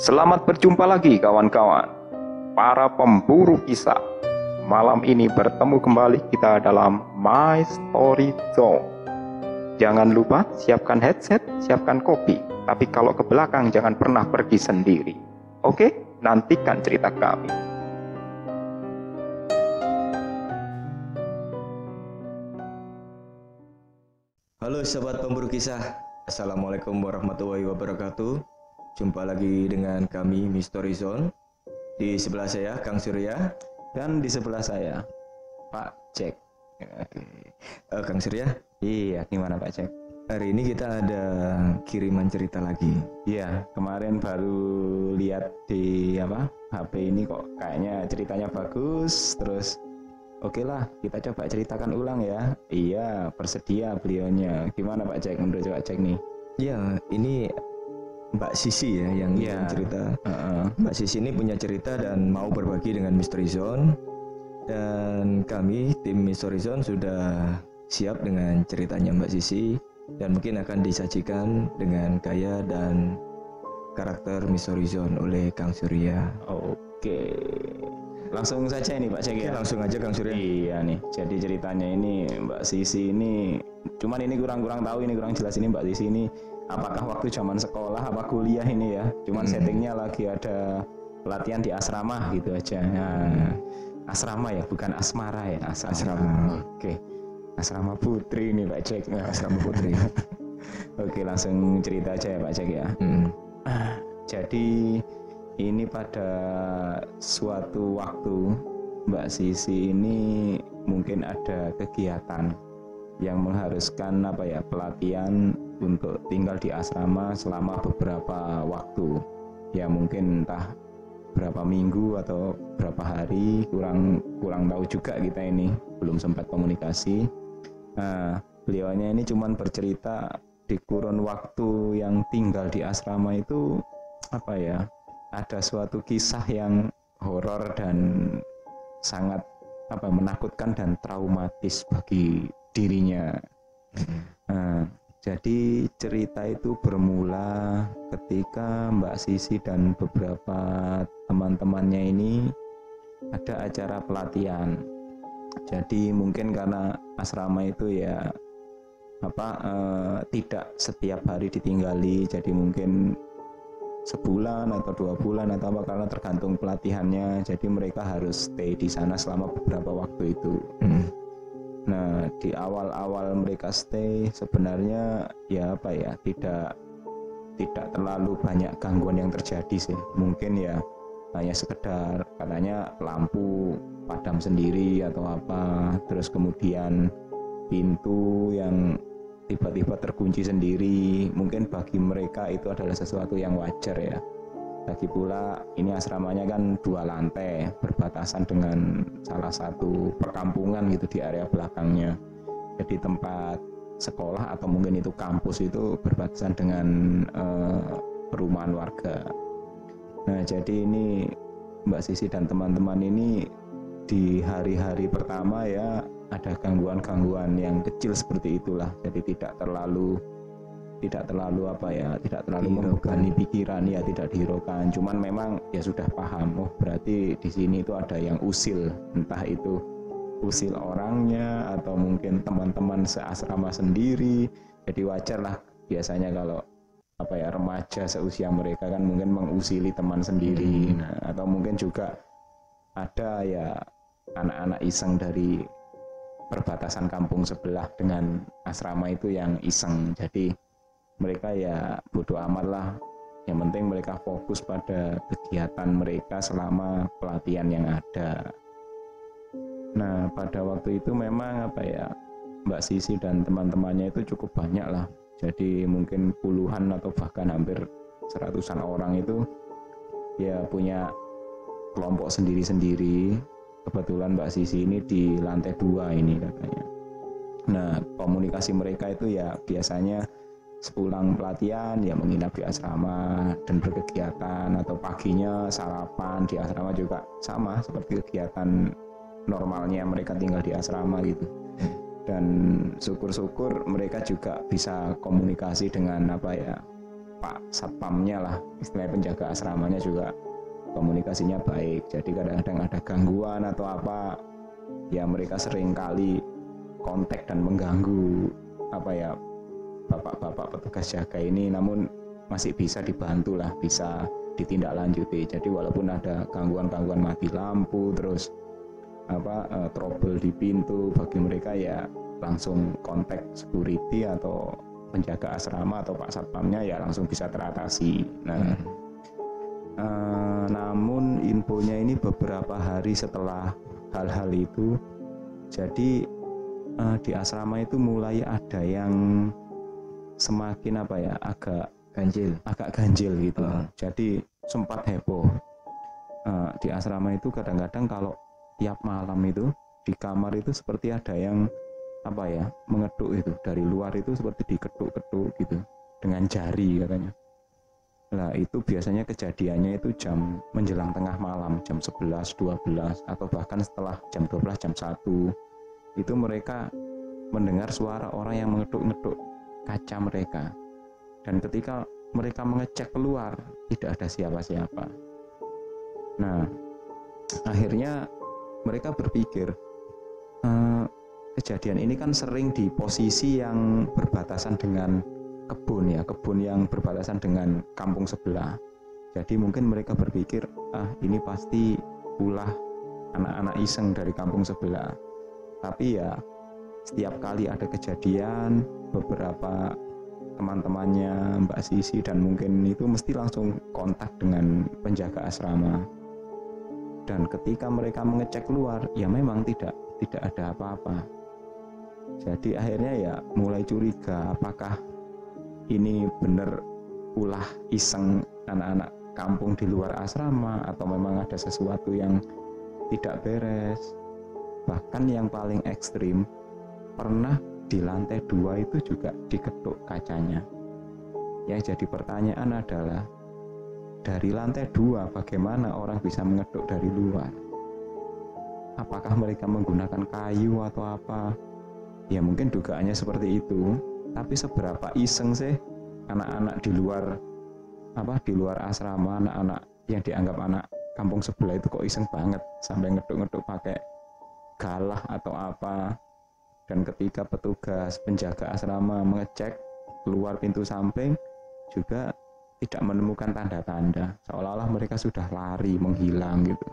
Selamat berjumpa lagi kawan-kawan, para pemburu kisah. Malam ini bertemu kembali kita dalam My Story Zone. Jangan lupa siapkan headset, siapkan kopi. Tapi kalau ke belakang jangan pernah pergi sendiri. Oke, nantikan cerita kami. Halo sobat pemburu kisah, Assalamualaikum warahmatullahi wabarakatuh. Jumpa lagi dengan kami Mystery Zone. Di sebelah saya Kang Surya Dan di sebelah saya, Pak Cek. Oke. Eh, Kang Surya, Iya, gimana Pak Cek? hari ini kita ada kiriman cerita lagi. Iya, kemarin baru lihat di apa HP ini kok kayaknya ceritanya bagus. Terus oke lah, kita coba ceritakan ulang ya. Iya, bersedia beliaunya. Gimana Pak Cek? Menurut Pak Cek nih? Ya, ini Mbak Sisi ya yang ngirim cerita. Heeh. Mbak Sisi ini punya cerita dan mau berbagi dengan Mystery Zone. Dan kami tim Mystery Zone sudah siap dengan ceritanya Mbak Sisi dan mungkin akan disajikan dengan gaya dan karakter Mystery Zone oleh Kang Surya. Oke. Langsung saja ini Pak Cek ya. langsung aja Kang Surya. Iya nih, jadi ceritanya ini Mbak Sisi ini, cuman ini kurang-kurang tahu ini kurang jelas ini Mbak Sisi ini apakah waktu zaman sekolah apa kuliah ini ya. Cuman Hmm. settingnya lagi ada pelatihan di asrama gitu aja. Nah, asrama ya, bukan asmara ya, asrama. Asrama. Oke, asrama putri ini Pak Cek. Nah, Asrama Putri. Oke, langsung cerita aja ya Pak Cek ya. Hmm. Jadi ini pada suatu waktu Mbak Sisi ini mungkin ada kegiatan yang mengharuskan apa ya pelatihan untuk tinggal di asrama selama beberapa waktu. Ya mungkin entah berapa minggu atau berapa hari kurang kurang tahu juga kita ini belum sempat komunikasi. Nah beliaunya ini cuman bercerita di kurun waktu yang tinggal di asrama itu apa ya ada suatu kisah yang horor dan sangat apa menakutkan dan traumatis bagi dirinya. Nah, jadi cerita itu bermula ketika Mbak Sisi dan beberapa teman-temannya ini ada acara pelatihan. Jadi mungkin karena asrama itu ya apa eh, tidak setiap hari ditinggali, jadi mungkin sebulan atau dua bulan atau apa karena tergantung pelatihannya jadi mereka harus stay di sana selama beberapa waktu itu Hmm. Nah di awal-awal mereka stay sebenarnya ya apa ya tidak tidak terlalu banyak gangguan yang terjadi sih. Mungkin ya hanya sekedar katanya lampu padam sendiri atau apa terus kemudian pintu yang tiba-tiba terkunci sendiri. Mungkin bagi mereka itu adalah sesuatu yang wajar ya lagi pula ini asramanya kan dua lantai berbatasan dengan salah satu perkampungan gitu di area belakangnya. Jadi tempat sekolah atau mungkin itu kampus itu berbatasan dengan eh, perumahan warga. Nah jadi ini Mbak Sisi dan teman-teman ini di hari-hari pertama ya ada gangguan-gangguan yang kecil seperti itulah. Jadi tidak terlalu tidak terlalu apa ya tidak terlalu Dihiraukan. membebani pikiran ya tidak dihiraukan cuman memang ya sudah paham oh berarti di sini itu ada yang usil. Entah itu usil orangnya atau mungkin teman-teman seasrama sendiri. Jadi wajar lah biasanya kalau apa ya remaja seusia mereka kan mungkin mengusili teman sendiri. Hmm. nah, atau mungkin juga ada ya anak-anak iseng dari perbatasan kampung sebelah dengan asrama itu yang iseng. Jadi mereka ya bodoh amat lah. Yang penting mereka fokus pada kegiatan mereka selama pelatihan yang ada. Nah pada waktu itu memang apa ya Mbak Sisi dan teman-temannya itu cukup banyak lah. Jadi mungkin puluhan atau bahkan hampir seratusan orang itu ya punya kelompok sendiri-sendiri. Kebetulan Mbak Sisi ini di lantai dua ini katanya. Nah komunikasi mereka itu ya biasanya sepulang pelatihan ya menginap di asrama dan berkegiatan. Atau paginya sarapan di asrama juga sama seperti kegiatan normalnya mereka tinggal di asrama gitu. Dan syukur-syukur mereka juga bisa komunikasi dengan apa ya Pak Satpamnya lah. Istilahnya penjaga asramanya juga komunikasinya baik. Jadi kadang-kadang ada gangguan atau apa ya mereka sering kali kontak dan mengganggu apa ya bapak-bapak petugas jaga ini namun masih bisa dibantu lah bisa ditindaklanjuti jadi walaupun ada gangguan-gangguan mati lampu terus apa uh, trouble di pintu bagi mereka ya langsung kontak security atau penjaga asrama atau pak satpamnya ya langsung bisa teratasi nah hmm. uh, namun infonya ini beberapa hari setelah hal-hal itu jadi uh, di asrama itu mulai ada yang semakin apa ya agak ganjil. Agak ganjil gitu. Uh. jadi sempat heboh. Uh, di asrama itu kadang-kadang kalau tiap malam itu di kamar itu seperti ada yang apa ya mengeduk itu dari luar itu seperti diketuk-ketuk gitu. Dengan jari katanya. Nah itu biasanya kejadiannya itu jam menjelang tengah malam jam 11, 12 atau bahkan setelah jam 12, jam 1 itu mereka mendengar suara orang yang mengetuk-ngetuk kaca mereka. Dan ketika mereka mengecek keluar tidak ada siapa-siapa. Nah akhirnya mereka berpikir ehm, kejadian ini kan sering di posisi yang berbatasan dengan kebun ya kebun yang berbatasan dengan kampung sebelah. Jadi mungkin mereka berpikir ah ini pasti ulah anak-anak iseng dari kampung sebelah. Tapi ya setiap kali ada kejadian beberapa teman-temannya Mbak Sisi dan mungkin itu mesti langsung kontak dengan penjaga asrama. Dan ketika mereka mengecek keluar ya memang tidak tidak ada apa-apa. Jadi akhirnya ya mulai curiga apakah ini benar ulah iseng anak-anak kampung di luar asrama atau memang ada sesuatu yang tidak beres. Bahkan yang paling ekstrim pernah di lantai dua itu juga diketuk kacanya. Yang jadi pertanyaan adalah dari lantai dua bagaimana orang bisa mengetuk dari luar? Apakah mereka menggunakan kayu atau apa? Ya mungkin dugaannya seperti itu. Tapi seberapa iseng sih anak-anak di luar apa di luar asrama anak-anak yang dianggap anak kampung sebelah itu kok iseng banget sampai ngeduk-ngeduk pakai galah atau apa dan ketika petugas penjaga asrama mengecek keluar pintu samping juga tidak menemukan tanda-tanda. Seolah-olah mereka sudah lari menghilang gitu.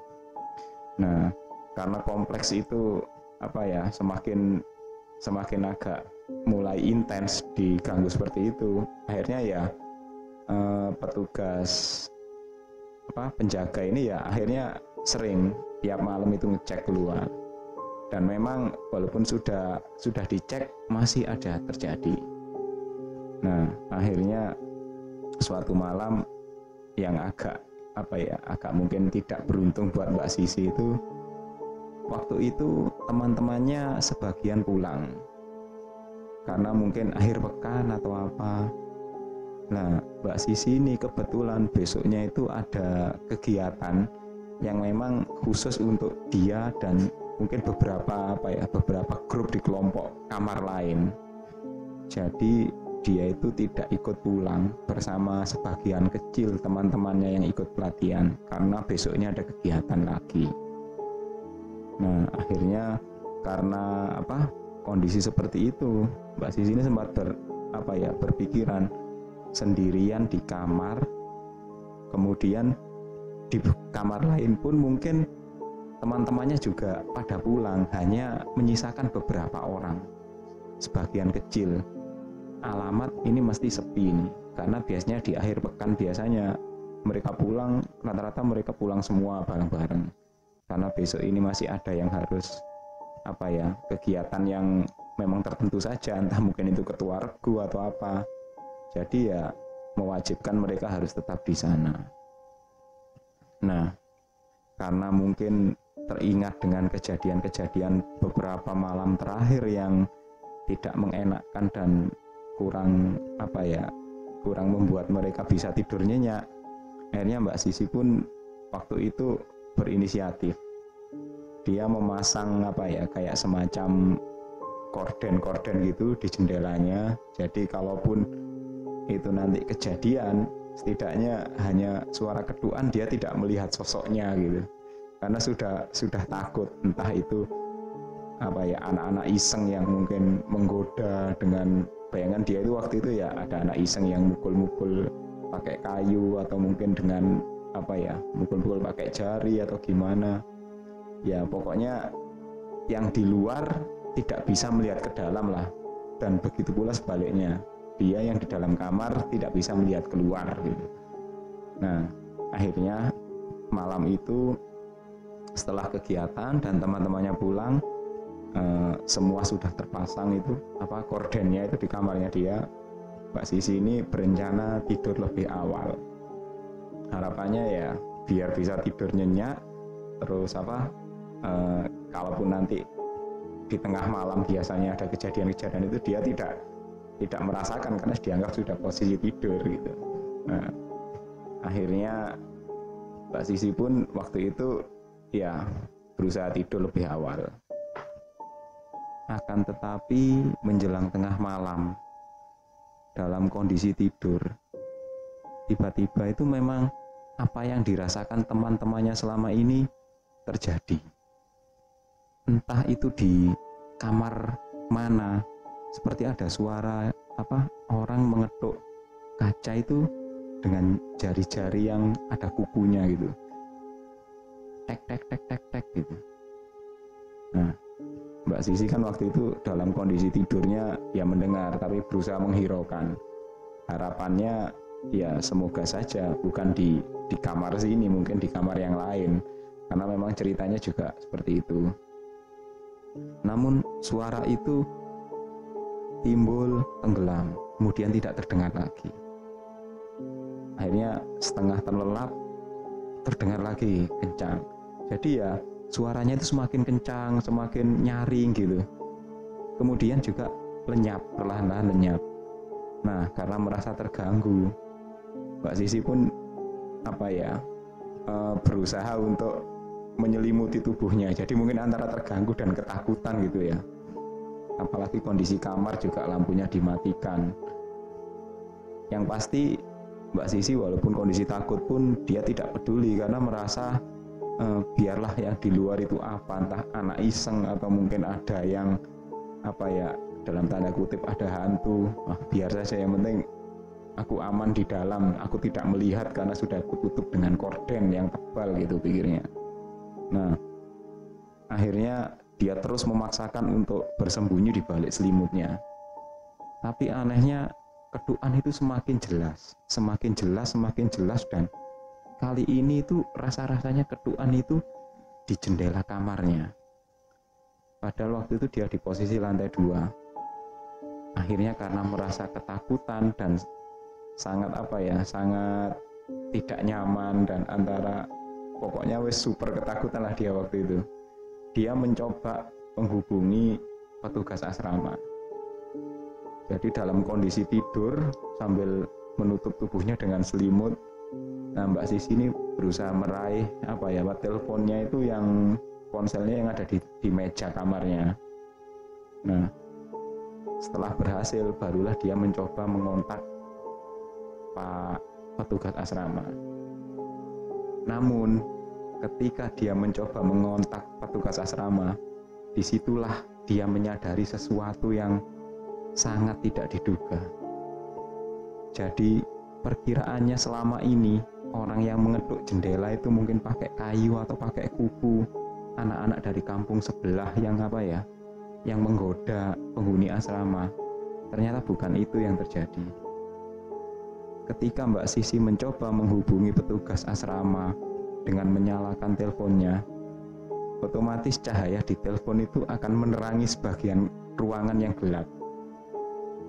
Nah karena kompleks itu apa ya semakin semakin agak mulai intens diganggu seperti itu akhirnya ya eh, petugas apa penjaga ini ya akhirnya sering tiap malam itu ngecek keluar dan memang walaupun sudah sudah dicek masih ada terjadi. Nah, akhirnya suatu malam yang agak apa ya, agak mungkin tidak beruntung buat Mbak Sisi itu waktu itu teman-temannya sebagian pulang karena mungkin akhir pekan atau apa. Nah, Mbak Sisi ini kebetulan besoknya itu ada kegiatan yang memang khusus untuk dia dan mungkin beberapa apa ya beberapa grup di kelompok kamar lain. Jadi dia itu tidak ikut pulang bersama sebagian kecil teman-temannya yang ikut pelatihan karena besoknya ada kegiatan lagi. Nah akhirnya karena apa kondisi seperti itu Mbak Sisi ini sempat ber, apa ya berpikiran sendirian di kamar. Kemudian di kamar lain pun mungkin teman-temannya juga pada pulang hanya menyisakan beberapa orang. Sebagian kecil. Alamat ini mesti sepi nih karena biasanya di akhir pekan biasanya mereka pulang rata-rata mereka pulang semua bareng-bareng. Karena besok ini masih ada yang harus apa ya kegiatan yang memang tertentu saja entah mungkin itu ketua regu atau apa. Jadi ya mewajibkan mereka harus tetap di sana. Nah karena mungkin teringat dengan kejadian-kejadian beberapa malam terakhir yang tidak mengenakkan dan kurang apa ya kurang membuat mereka bisa tidur nyenyak. Akhirnya Mbak Sisi pun waktu itu berinisiatif. Dia memasang apa ya kayak semacam korden-korden gitu di jendelanya. Jadi kalaupun itu nanti kejadian setidaknya hanya suara keduan dia tidak melihat sosoknya gitu karena sudah sudah takut entah itu apa ya anak-anak iseng yang mungkin menggoda dengan bayangan dia itu waktu itu ya ada anak iseng yang mukul-mukul pakai kayu atau mungkin dengan apa ya mukul-mukul pakai jari atau gimana ya pokoknya yang di luar tidak bisa melihat ke dalam lah dan begitu pula sebaliknya dia yang di dalam kamar tidak bisa melihat keluar gitu. Nah, akhirnya malam itu setelah kegiatan dan teman-temannya pulang eh, semua sudah terpasang itu apa kordennya itu di kamarnya dia Mbak Sisi ini berencana tidur lebih awal harapannya ya biar bisa tidur nyenyak terus apa eh, kalaupun nanti di tengah malam biasanya ada kejadian-kejadian itu dia tidak tidak merasakan karena dianggap sudah posisi tidur gitu. Nah, akhirnya Mbak Sisi pun waktu itu ya berusaha tidur lebih awal. Akan tetapi menjelang tengah malam dalam kondisi tidur tiba-tiba itu memang apa yang dirasakan teman-temannya selama ini terjadi. Entah itu di kamar mana, seperti ada suara apa orang mengetuk kaca itu dengan jari-jari yang ada kukunya gitu tek tek tek tek tek gitu nah Mbak Sisi kan waktu itu dalam kondisi tidurnya ya mendengar tapi berusaha menghiraukan harapannya ya semoga saja bukan di di kamar sini mungkin di kamar yang lain karena memang ceritanya juga seperti itu namun suara itu timbul tenggelam, kemudian tidak terdengar lagi. Akhirnya setengah terlelap, terdengar lagi kencang. Jadi ya suaranya itu semakin kencang, semakin nyaring gitu. Kemudian juga lenyap, perlahan-lahan lenyap. Nah, karena merasa terganggu, Mbak Sisi pun apa ya eh, berusaha untuk menyelimuti tubuhnya. Jadi mungkin antara terganggu dan ketakutan gitu ya apalagi kondisi kamar juga lampunya dimatikan yang pasti Mbak Sisi walaupun kondisi takut pun dia tidak peduli karena merasa eh, biarlah yang di luar itu apa entah anak iseng atau mungkin ada yang apa ya dalam tanda kutip ada hantu. Ah, biar saja yang penting aku aman di dalam. Aku tidak melihat karena sudah kututup dengan korden yang tebal gitu pikirnya. Nah akhirnya dia terus memaksakan untuk bersembunyi di balik selimutnya. Tapi anehnya keduan itu semakin jelas, semakin jelas, semakin jelas dan kali ini itu rasa-rasanya keduan itu di jendela kamarnya. Padahal waktu itu dia di posisi lantai dua. Akhirnya karena merasa ketakutan dan sangat apa ya, sangat tidak nyaman dan antara pokoknya wes super ketakutan lah dia waktu itu dia mencoba menghubungi petugas asrama. Jadi dalam kondisi tidur sambil menutup tubuhnya dengan selimut, nah Mbak Sisi ini berusaha meraih apa ya, teleponnya itu yang ponselnya yang ada di, di meja kamarnya. Nah, setelah berhasil barulah dia mencoba mengontak Pak petugas asrama. Namun ketika dia mencoba mengontak petugas asrama, di situlah dia menyadari sesuatu yang sangat tidak diduga. Jadi perkiraannya selama ini orang yang mengetuk jendela itu mungkin pakai kayu atau pakai kuku. Anak-anak dari kampung sebelah yang apa ya yang menggoda penghuni asrama. Ternyata bukan itu yang terjadi. Ketika Mbak Sisi mencoba menghubungi petugas asrama dengan menyalakan teleponnya, otomatis cahaya di telepon itu akan menerangi sebagian ruangan yang gelap.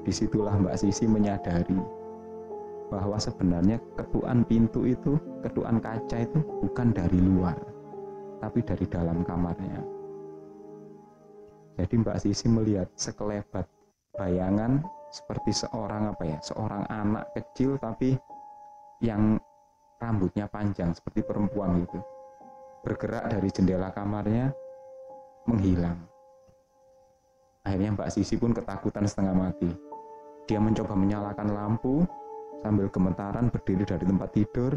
Di situlah Mbak Sisi menyadari bahwa sebenarnya ketuan pintu itu, ketuan kaca itu bukan dari luar, tapi dari dalam kamarnya. Jadi Mbak Sisi melihat sekelebat bayangan seperti seorang apa ya, seorang anak kecil tapi yang rambutnya panjang seperti perempuan gitu. Bergerak dari jendela kamarnya menghilang. Akhirnya Mbak Sisi pun ketakutan setengah mati. Dia mencoba menyalakan lampu, sambil gemetaran berdiri dari tempat tidur.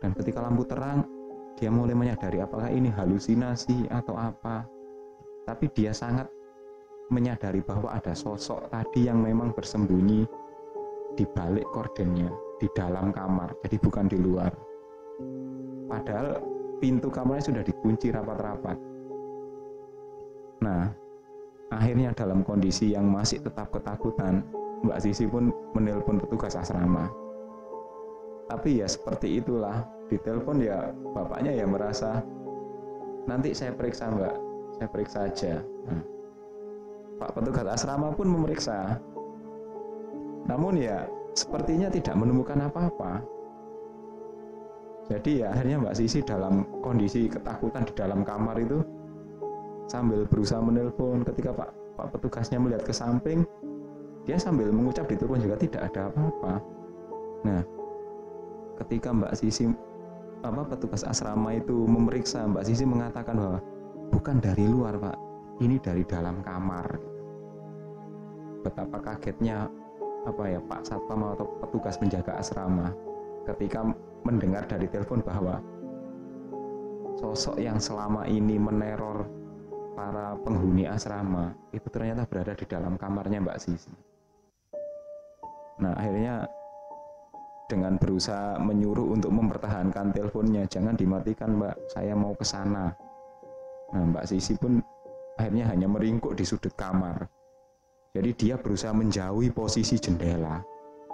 Dan ketika lampu terang dia mulai menyadari apakah ini halusinasi atau apa. Tapi dia sangat menyadari bahwa ada sosok tadi yang memang bersembunyi di balik kordennya di dalam kamar jadi bukan di luar. Padahal pintu kamarnya sudah dikunci rapat-rapat. Nah akhirnya dalam kondisi yang masih tetap ketakutan Mbak Sisi pun menelpon petugas asrama. Tapi ya seperti itulah di telepon ya bapaknya ya merasa nanti saya periksa mbak. Saya periksa aja. Nah, Pak petugas asrama pun memeriksa. Namun ya sepertinya tidak menemukan apa-apa. Jadi ya akhirnya Mbak Sisi dalam kondisi ketakutan di dalam kamar itu sambil berusaha menelpon ketika Pak Pak petugasnya melihat ke samping dia sambil mengucap di telepon juga tidak ada apa-apa. Nah ketika Mbak Sisi apa petugas asrama itu memeriksa Mbak Sisi mengatakan bahwa bukan dari luar Pak. Ini dari dalam kamar. Betapa kagetnya apa ya Pak Satpam atau petugas penjaga asrama ketika mendengar dari telepon bahwa sosok yang selama ini meneror para penghuni asrama itu ternyata berada di dalam kamarnya Mbak Sisi. Nah akhirnya dengan berusaha menyuruh untuk mempertahankan teleponnya jangan dimatikan mbak. Saya mau ke sana. Nah mbak Sisi pun akhirnya hanya meringkuk di sudut kamar. Jadi dia berusaha menjauhi posisi jendela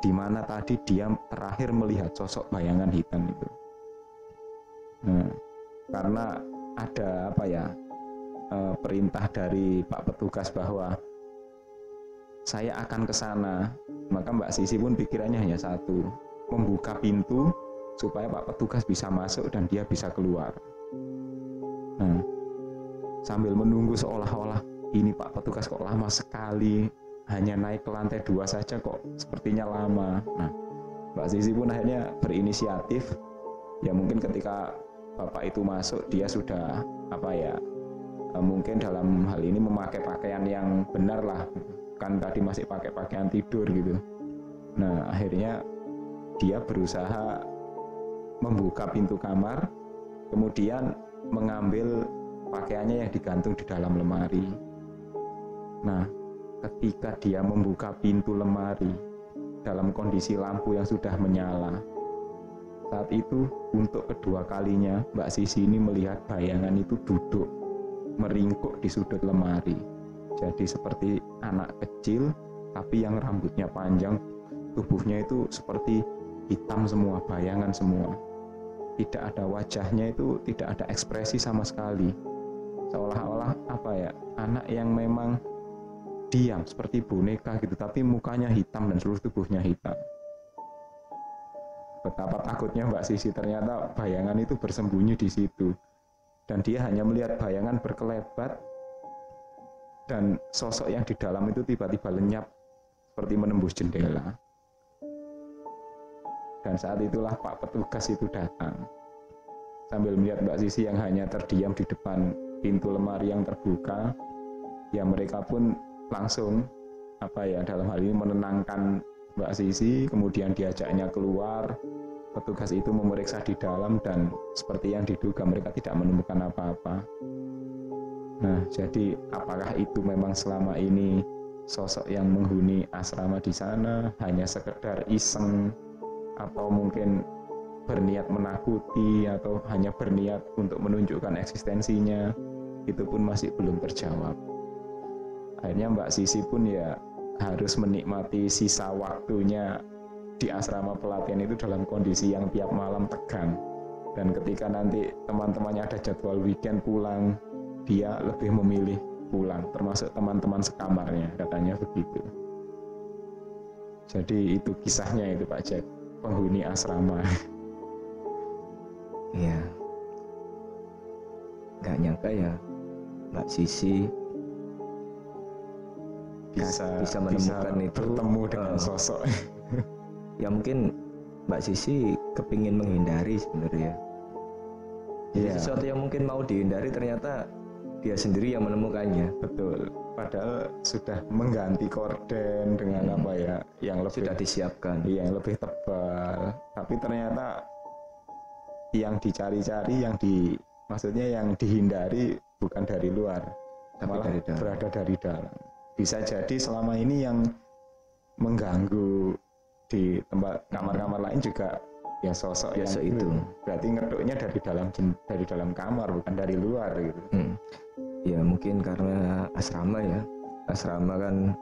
di mana tadi dia terakhir melihat sosok bayangan hitam itu. Nah karena ada apa ya eh, perintah dari Pak petugas bahwa saya akan ke sana maka Mbak Sisi pun pikirannya hanya satu membuka pintu supaya Pak petugas bisa masuk dan dia bisa keluar. Nah, sambil menunggu seolah-olah ini Pak petugas kok lama sekali, hanya naik ke lantai dua saja kok sepertinya lama. Nah, Mbak Zizi pun akhirnya berinisiatif, ya mungkin ketika Bapak itu masuk dia sudah apa ya, eh, mungkin dalam hal ini memakai pakaian yang benar lah, kan tadi masih pakai pakaian tidur gitu. Nah, akhirnya dia berusaha membuka pintu kamar, kemudian mengambil pakaiannya yang digantung di dalam lemari. Nah, ketika dia membuka pintu lemari dalam kondisi lampu yang sudah menyala, saat itu untuk kedua kalinya Mbak Sisi ini melihat bayangan itu duduk meringkuk di sudut lemari. Jadi seperti anak kecil tapi yang rambutnya panjang, tubuhnya itu seperti hitam semua, bayangan semua. Tidak ada wajahnya itu, tidak ada ekspresi sama sekali. Seolah-olah apa ya, anak yang memang diam seperti boneka gitu, tapi mukanya hitam dan seluruh tubuhnya hitam. Betapa takutnya Mbak Sisi ternyata bayangan itu bersembunyi di situ. Dan dia hanya melihat bayangan berkelebat dan sosok yang di dalam itu tiba-tiba lenyap seperti menembus jendela. Dan saat itulah Pak petugas itu datang. Sambil melihat Mbak Sisi yang hanya terdiam di depan pintu lemari yang terbuka, ya mereka pun langsung apa ya dalam hal ini menenangkan Mbak Sisi, kemudian diajaknya keluar. Petugas itu memeriksa di dalam dan seperti yang diduga mereka tidak menemukan apa-apa. Nah, jadi apakah itu memang selama ini sosok yang menghuni asrama di sana hanya sekedar iseng? Atau mungkin berniat menakuti atau hanya berniat untuk menunjukkan eksistensinya? Itu pun masih belum terjawab. Akhirnya Mbak Sisi pun ya harus menikmati sisa waktunya di asrama pelatihan itu dalam kondisi yang tiap malam tegang. Dan ketika nanti teman-temannya ada jadwal weekend pulang dia lebih memilih pulang termasuk teman-teman sekamarnya katanya begitu. Jadi itu kisahnya itu Pak Jack penghuni asrama. Iya. Nggak nyangka ya Mbak Sisi bisa bisa menemukan bisa itu. bertemu dengan uh, sosok. Ya mungkin Mbak Sisi kepingin menghindari sebenarnya. Iya. sesuatu yang mungkin mau dihindari ternyata dia sendiri yang menemukannya. Betul. Padahal sudah mengganti korden dengan Hmm. apa ya yang lebih sudah disiapkan. iya, yang lebih tebal. Tapi ternyata yang dicari-cari yang di maksudnya yang dihindari bukan dari luar Tapi malah dari dalam. berada dari dalam. Bisa jadi selama ini yang mengganggu di tempat kamar-kamar lain juga ya sosok Biasa yang itu. berarti ngeduknya dari dalam dari dalam kamar bukan dari luar gitu Hmm. Ya mungkin karena asrama ya. Asrama kan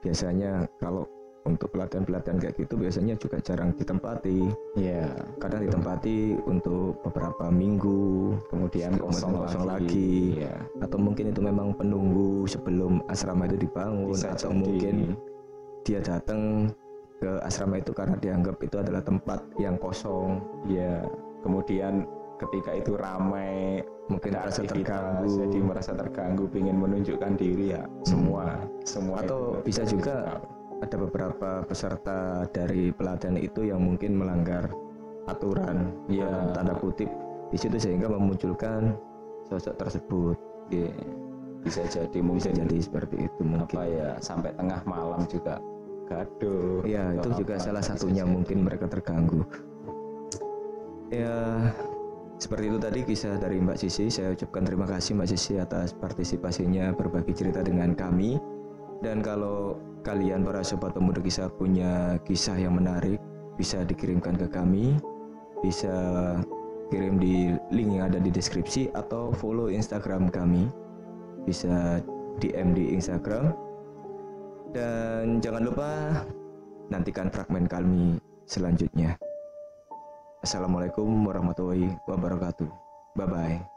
biasanya kalau untuk pelatihan-pelatihan kayak gitu biasanya juga jarang ditempati. ya Kadang ditempati untuk beberapa minggu, kemudian kosong, kosong lagi, lagi. ya atau mungkin itu memang penunggu sebelum asrama itu dibangun, bisa atau jadi. mungkin dia datang ke asrama itu karena dianggap itu adalah tempat yang kosong, ya kemudian ketika itu ramai mungkin ada merasa terganggu. jadi merasa terganggu ingin menunjukkan diri ya semua semua Atau itu bisa juga ada beberapa peserta dari pelatihan itu yang mungkin melanggar aturan Ya. tanda kutip di situ sehingga memunculkan sosok tersebut Iya. bisa jadi bisa mungkin jadi seperti itu mungkin apa ya sampai tengah malam juga gaduh ya itu juga apa, salah satunya mungkin mereka terganggu. Ya seperti itu tadi kisah dari Mbak Sisi. Saya ucapkan terima kasih Mbak Sisi atas partisipasinya berbagi cerita dengan kami. Dan kalau kalian para sobat pemuda kisah punya kisah yang menarik bisa dikirimkan ke kami. Bisa kirim di link yang ada di deskripsi atau follow Instagram kami. Bisa DM di Instagram dan jangan lupa nantikan fragmen kami selanjutnya. Assalamualaikum warahmatullahi wabarakatuh. Bye bye